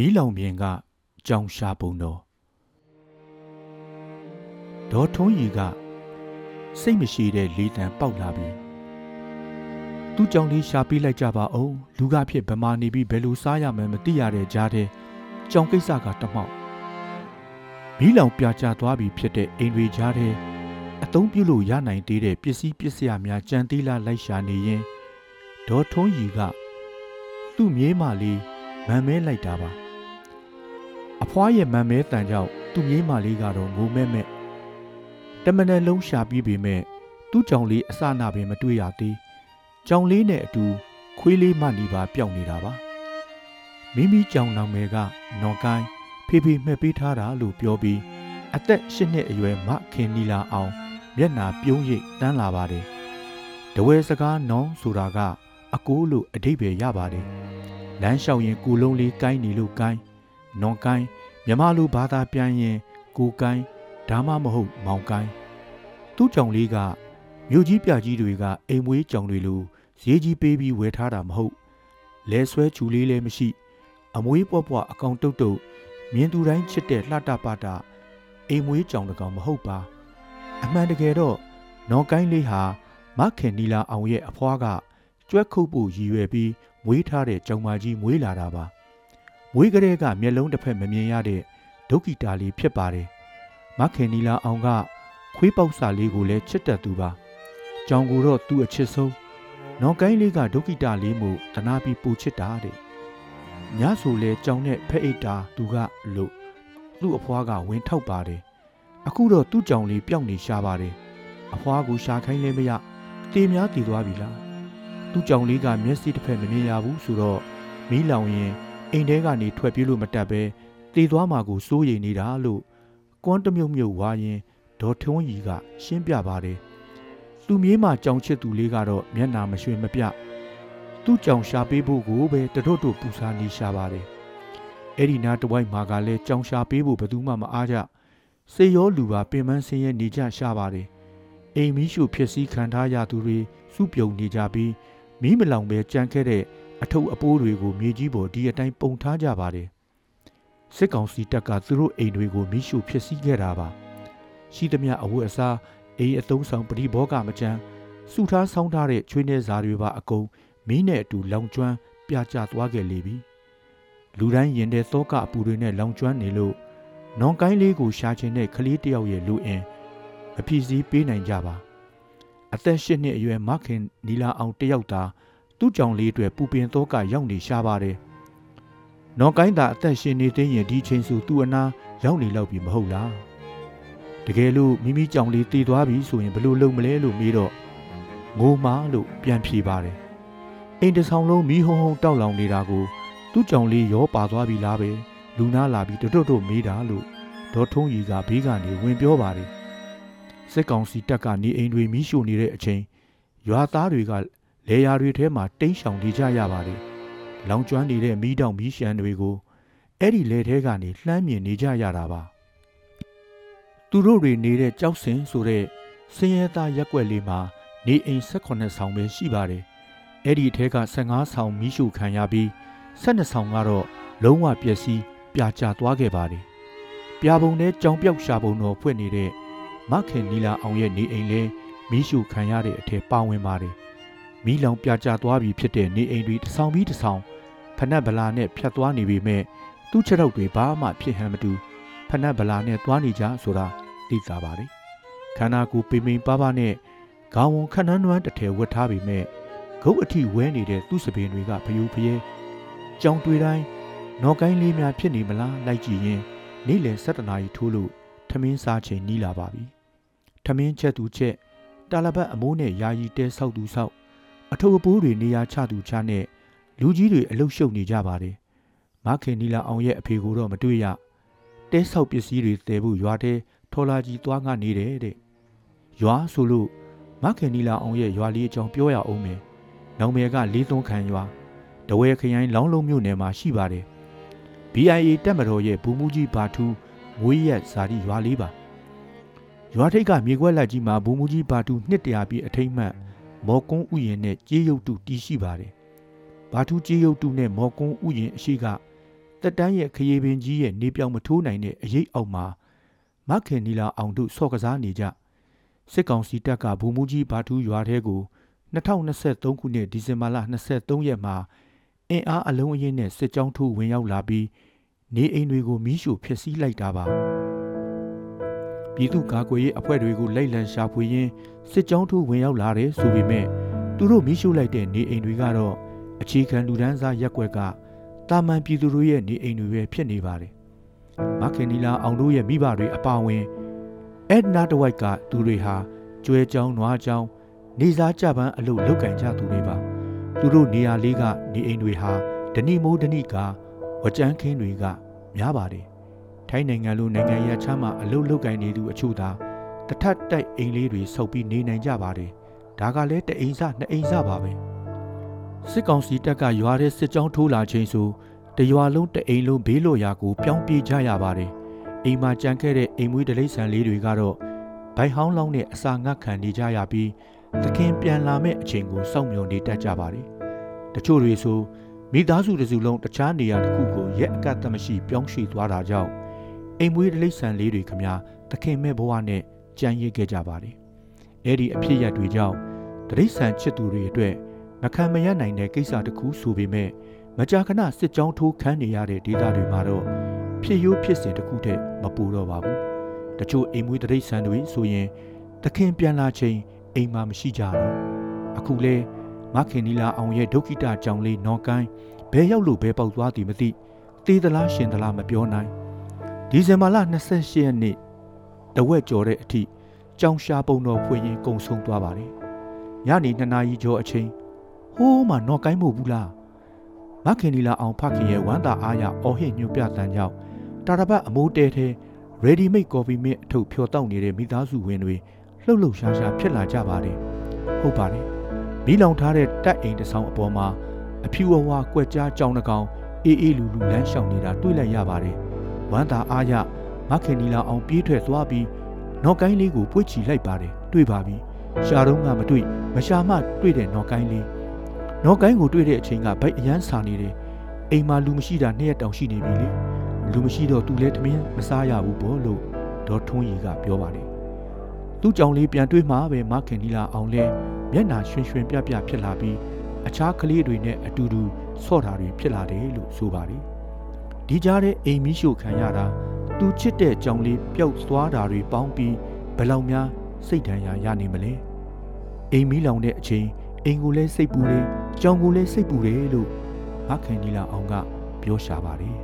မီးလောင်ပြင်ကကြောင်ရှာပုံတော်ဒေါ်ထွန်းရီကစိတ်မရှိတဲ့လေတံပေါက်လာပြီးသူ့ကြောင့်လေးရှာပေးလိုက်ကြပါအောင်လူကဖြစ်ဗမာနေပြီးဘယ်လိုစားရမှန်းမသိရတဲ့ကြားထဲကြောင်ကိစ္စကတမောက်မီးလောင်ပြာကျသွားပြီဖြစ်တဲ့အိမ်တွေကြားထဲအသုံးပြုလို့ရနိုင်သေးတဲ့ပစ္စည်းပစ္စယများကြံသေးလားလိုက်ရှာနေရင်ဒေါ်ထွန်းရီကသူ့မြေးမလေးမန်မဲလိုက်တာပါ အဖွားရဲ့မန်မဲတန်ကြောင့်သူ့မြေးမလေးကတော့ငိုမဲ့မဲ့တမန်လုံးရှာပြီးပေမဲ့သူ့ကြောင့်လေးအစနာပင်မတွေ့ရသေးကြောင်လေးနဲ့အတူခွေးလေးမနီပါပျောက်နေတာပါမိမိကြောင်နောင်မယ်ကနော်ကိုင်းဖေဖေမှက်ပေးထားတာလို့ပြောပြီးအသက်၈နှစ်အရွယ်မခင်နီလာအောင်မျက်နာပြုံးရိပ်တန်းလာပါတယ်တဝဲစကားနောင်ဆိုတာကအကိုးလို့အတိတ်ပဲရပါတယ်လမ်းလျှောက်ရင်ကိုလုံးလေးကိုင်းနေလို့ကိုင်း နွန်ကိုင်းမြမလိုဘာသာပြန်ရင်ကိုကိုင်းဒါမှမဟုတ်မောင်ကိုင်းသူ့ကြောင်လေးကမြို့ကြီးပြကြီးတွေကအိမ်မွေးကြောင်တွေလိုဈေးကြီးပေးပြီးဝယ်ထားတာမဟုတ်လဲဆွဲချူလေးလည်းမရှိ အမွေးပွားပွားအကောင်တုတ်တုတ်မြင်သူတိုင်းချစ်တဲ့လှတပတာအိမ်မွေးကြောင်တကောင်မဟုတ်ပါ အမှန်တကယ်တော့နော်ကိုင်းလေးဟာမခင်နီလာအောင်ရဲ့အဖွားကကျွက်ခုတ်ဖို့ရည်ရွယ်ပြီးမွေးထားတဲ့ကြောင်မကြီးမွေးလာတာပါ မွေးကလေးကမျက်လုံးတစ်ဖက်မမြင်ရတဲ့ဒုက္ခိတာလေးဖြစ်ပါတယ်မခင်နီလာအောင်ကခွေးပေါက်စာလေးကိုလည်းချစ်တတ်သူပါကြောင်ကိုတော့သူ့အချစ်ဆုံးနော်ကိုင်းလေးကဒုက္ခိတာလေးမို့တနာပြီးပူချစ်တာတဲ့ညဆိုလဲကြောင်နဲ့ဖက်အိတ်တာသူကလို့သူ့အဖွားကဝင်ထောက်ပါတယ်အခုတော့သူ့ကြောင်လေးပျောက်နေရှာပါတယ်အဖွားကိုရှာခိုင်းလဲမရတေများတည်သွားပြီလားသူ့ကြောင်လေးကမျက်စိတစ်ဖက်မမြင်ရဘူးဆိုတော့မီးလောင်ရင် အိမ်ထဲကနေထွက်ပြေးလို့မတတ်ပဲတည်သွားမှာကိုစိုးရိမ်နေတာလို့ကွန်းတမြုပ်မြုပ်ဝါရင်ဒေါ်ထွန်းကြီးကရှင်းပြပါတယ်သူမြေးမှာကြောင်ချစ်သူလေးကတော့မျက်နာမရွှင်မပြသူ့ကြောင်ရှာပေးဖို့ကိုပဲတတို့တို့ပူစားနေရှာပါတယ်အဲ့ဒီနားတဝိုက်မှာကလည်းကြောင်ရှာပေးဖို့ဘယ်သူမှမအားကြစေရောလူပါပင်ပန်းဆင်းရဲနေကြရှာပါတယ်အိမ်မီးရှို့ဖြစ်စည်းခံထားရသူတွေစုပြုံနေကြပြီးမီးမလောင်ပဲကြမ်းခဲ့တဲ့ အထုပ်အပိုးတွေကိုမြေကြီးပေါ်ဒီအတိုင်းပုံထားကြပါတယ်စစ်ကောင်စီတပ်ကသူတို့အိမ်တွေကိုမီးရှို့ဖြစ်စည်းခဲ့တာပါရှိသမျှအဝတ်အစားအိမ်အသုံးဆောင်ပရိဘောကမကြမ်းစုထားဆောင်းထားတဲ့ချွေးနှဲစာတွေပါအကုန်မီးနဲ့အတူလောင်ကျွမ်းပြကျသွားခဲ့လေပြီလူတိုင်းရင်တဲ့သောကအပူတွေနဲ့လောင်ကျွမ်းနေလို့နွန်ကိုင်းလေးကိုရှာချင်တဲ့ကလေးတယောက်ရဲ့လူအင်မဖြစ်စည်းပေးနိုင်ကြပါအသက်၈နှစ်အရွယ်မခင်နီလာအောင်တယောက်သာ သူ့ကြောင့်လေးအတွက်ပူပင်သောကရောက်နေရှာပါတယ်။နော်ကိုင်းသာအသက်ရှင်နေသေးရင်ဒီချိန်ဆိုသူ့အနာရောက်နေလောက်ပြီမဟုတ်လား။တကယ်လို့မိမိကြောင့်လေးတည်သွားပြီဆိုရင်ဘလို့လုံမလဲလို့မေးတော့ငိုမာလို့ပြန်ဖြေပါတယ်။အိမ်တဆောင်လုံးမီးဟုံဟုံတောက်လောင်နေတာကိုသူ့ကြောင့်လေးရောပါသွားပြီလားပဲလူနာလာပြီးတွတ်တွတ်မေးတာလို့ဒေါ်ထုံးကြီးကဘေးကနေဝင်ပြောပါတယ်။စစ်ကောင်စီတပ်ကနေအိမ်တွေမီးရှို့နေတဲ့အချိန်ရွာသားတွေက လေယာတွေထဲမှာတိမ်းရှောင်နေကြရပါတယ်။လောင်ကျွမ်းနေတဲ့မီးတောင်မီးရှမ်းတွေကိုအဲ့ဒီလေထဲကနေလှမ်းမြင်နေကြရတာပါ။သူတို့တွေနေတဲ့ကြောက်စင်ဆိုတဲ့စင်ရဲသားရက်ွက်လေးမှာနေအိမ်18ဆောင်ပဲရှိပါတယ်။အဲ့ဒီထဲက15ဆောင်မီးရှို့ခံရပြီး12ဆောင်ကတော့လုံးဝပျက်စီးပြာကျသွားခဲ့ပါတယ်။ပြာပုံနဲ့ကြောင်ပြောက်ရှာပုံတော်ဖွင့်နေတဲ့မခင်နီလာအောင်ရဲ့နေအိမ်လဲမီးရှို့ခံရတဲ့အထက်ပါဝင်ပါတယ်။ မီးလောင်ပြကျသွားပြီဖြစ်တဲ့နေအိမ်တွေတစ်ဆောင်ပြီးတစ်ဆောင်ဖနက်ဗလာနဲ့ဖြတ်သွားနေပေမဲ့သူ့ချက်တော့တွေဘာမှဖြစ်ဟန်မတူဖနက်ဗလာနဲ့သွားနေကြဆိုတာသိသာပါတယ်ခန္ဓာကိုယ်ပိမိန်ပါပါနဲ့ခေါင်းဝန်ခဏန်းနွမ်းတစ်ထည်ဝတ်ထားပေမဲ့ဂုတ်အထိဝဲနေတဲ့သူ့စပင်တွေကဖျူးဖျဲကြောင်တွေတိုင်းနော်ကိုင်းလေးများဖြစ်နေမလားလိုက်ကြည့်ရင်နေ့လယ်7နာရီထိုးလို့ထမင်းစားချိန်နီးလာပါပြီထမင်းချက်သူချက်တာလပတ်အမိုးနဲ့ယာယီတဲဆောက်သူဆောက် အထုပ်အပိုးတွေနေရာချသူချနဲ့လူကြီးတွေအလုရှုပ်နေကြပါတယ်။မခင်နီလာအောင်ရဲ့အဖေကိုတော့မတွေ့ရ။တဲဆောက်ပစ္စည်းတွေတည်ဖို့ရွာထဲထော်လာကြီးသွားငှနေတယ်တဲ့။ရွာဆိုလို့မခင်နီလာအောင်ရဲ့ရွာလေးအကြောင်းပြောရအောင်မယ်။နောင်မယ်ကလေးသွန်းခံရွာတဝဲခရိုင်လောင်းလုံးမြို့နယ်မှာရှိပါတယ်။ BIA တက်မတော်ရဲ့ဘူမူကြီးဘာထူးမွေးရက်ဇာတိရွာလေးပါ။ရွာထိပ်ကမြေခွက်လက်ကြီးမှာဘူမူကြီးဘာထူးနှစ်တရာပြည့်အထိမ့်မှတ် မော်ကွန်းဥယျာဉ်နဲ့ကြေးရုပ်တုတည်ရှိပါတယ်။ဘာထူးကြေးရုပ်တုနဲ့မော်ကွန်းဥယျာဉ်အရှိကတက်တန်းရဲ့ခရီးပင်ကြီးရဲ့နေပြောင်မထိုးနိုင်တဲ့အရေးအောက်မှာမခင်နီလာအောင်တို့ဆော့ကစားနေကြစစ်ကောင်စီတပ်ကဘူမူကြီးဘာထူးရွာထဲကို2023ခုနှစ်ဒီဇင်ဘာလ23ရက်မှာအင်အားအလုံးအင်းနဲ့စစ်ကြောင်းထိုးဝင်ရောက်လာပြီးနေအိမ်တွေကိုမီးရှို့ဖျက်ဆီးလိုက်တာပါ ပြည်သူ့ကာကွယ်ရေးအဖွဲ့တွေကိုလိုက်လံရှာဖွေရင်းစစ်ကြောင်းထိုးဝင်ရောက်လာတယ်ဆိုပေမဲ့သူတို့မီးရှို့လိုက်တဲ့နေအိမ်တွေကတော့အခြေခံလူဒန်းစားရက်ွက်ကတာမန်ပြည်သူတို့ရဲ့နေအိမ်တွေပဲဖြစ်နေပါတယ်မခင်နီလာအောင်တို့ရဲ့မိဘတွေအပါအဝင်အဲ့နာတဝိုက်ကသူတွေဟာကျွဲကြောင်းနွားကြောင်းနေစားကြပန်းအလုပ်လုပ်ကင်ကြသူတွေပါသူတို့နေရာလေးကနေအိမ်တွေဟာဒဏိမိုးဒဏိကဝကြမ်းခင်းတွေကများပါတယ် ထိုင်းနိုင်ငံလိုနိုင်ငံရချမ်းမှာအလုပ်လုပ်ကင်နေသူအချို့သာတထက်တိုက်အိမ်လေးတွေဆုပ်ပြီးနေနိုင်ကြပါတယ်ဒါကလည်းတအိမ်စနှစ်အိမ်စပါပဲစစ်ကောင်စီတပ်ကရွာတဲ့စစ်ကြောင်းထိုးလာချိန်ဆိုတရွာလုံးတအိမ်လုံးဘေးလွတ်ရာကိုပြောင်းပြေးကြရပါတယ်အိမ်မှာကြံခဲ့တဲ့အိမ်မွေးတလိษံလေးတွေကတော့ဘိုင်ဟောင်းလောင်းနဲ့အစာငတ်ခံနေကြရပြီးသခင်ပြန်လာမဲ့အချိန်ကိုစောင့်မျှော်နေတတ်ကြပါတယ်တချို့တွေဆိုမိသားစုတစ်စုလုံးတခြားနေရာတစ်ခုကိုရက်အကတ်တမရှိပြောင်းရွှေ့သွားတာကြောင့် အိမ်မွေးတလိษံလေးတွေခမညာသခင်မဲ့ဘဝနဲ့ကြံရစ်ခဲ့ကြပါတယ်အဲ့ဒီအဖြစ်ရတွေကြောင့်တရိษံချစ်သူတွေအတွက်မခံမရနိုင်တဲ့ကိစ္စတစ်ခုဆိုပေမဲ့မကြာခဏစစ်ကြောင်းထိုးခန်းနေရတဲ့ဒေသတွေမှာတော့ဖြစ်ရိုးဖြစ်စဉ်တစ်ခုတည်းမပူတော့ပါဘူးတချို့အိမ်မွေးတရိษံတွေဆိုရင်သခင်ပြန်လာချိန်အိမ်မှာမရှိကြတော့အခုလဲမခင်နီလာအောင်ရဲ့ဒုက္ခိတကြောင်လေးနော်ကိုင်းဘဲရောက်လို့ဘဲပေါက်သွားသည်မသိတေးသလားရှင်သလားမပြောနိုင် ဒီဇင်ဘာလ28ရက်နေ့တဝက်ကျော်တဲ့အထိကြောင်ရှာပုံတော်ဖွင့်ရင်ကုံဆုံးသွားပါတယ်ညနေ2နာရီကျော်အချိန်ဟိုးမှနော်ကိုင်းမို့ဘူးလားမခင်နီလာအောင်ဖခင်ရဲ့ဝမ်းသာအားရအော်ဟစ်ညွှန်ပြတန်းကြောင့်တာရပတ်အမိုးတဲထဲ ready made coffee မြင့်အထုပ်ဖြော်တောက်နေတဲ့မိသားစုဝင်တွေလှုပ်လှုပ်ရှားရှားဖြစ်လာကြပါတယ်ဟုတ်ပါတယ်မီးလောင်ထားတဲ့တက်အိမ်တစ်ဆောင်အပေါ်မှာအဖြူအဝါကွက်ကြားကြောင်နှကောင်အေးအေးလူလူလမ်းလျှောက်နေတာတွေ့လိုက်ရပါတယ် ဝမ်းသာအားရမခင်နီလာအောင်ပြေးထွက်သွားပြီးနော်ကိုင်းလေးကိုပွေ့ချီလိုက်ပါတယ်တွေ့ပါပြီရှာတော့ကမတွေ့မရှာမှတွေ့တဲ့နော်ကိုင်းလေးနော်ကိုင်းကိုတွေ့တဲ့အချိန်ကဗိုက်အရန်ဆာနေတယ်အိမ်မှာလူမရှိတာနှစ်ရက်တောင်ရှိနေပြီလေလူမရှိတော့သူလည်းတမင်းမစားရဘူးပေါ့လို့ဒေါ်ထွန်းရီကပြောပါတယ်သူ့ကြောင့်လေးပြန်တွေးမှပဲမခင်နီလာအောင်လဲမျက်နာရွှင်ရွှင်ပြပြဖြစ်လာပြီးအခြားကလေးတွေနဲ့အတူတူဆော့တာတွေဖြစ်လာတယ်လို့ဆိုပါတယ် ဒီကြားထဲအိမ်မီးရှို့ခံရတာသူချစ်တဲ့ကြောင်လေးပျောက်သွားတာတွေပေါင်းပြီးဘယ်လောက်များစိတ်ဒဏ်ရာရနေမလဲအိမ်မီးလောင်တဲ့အချိန်အိမ်ကိုလည်းစိတ်ပူတယ်ကြောင်ကိုလည်းစိတ်ပူတယ်လို့မခင်နီလာအောင်ကပြောရှာပါတယ်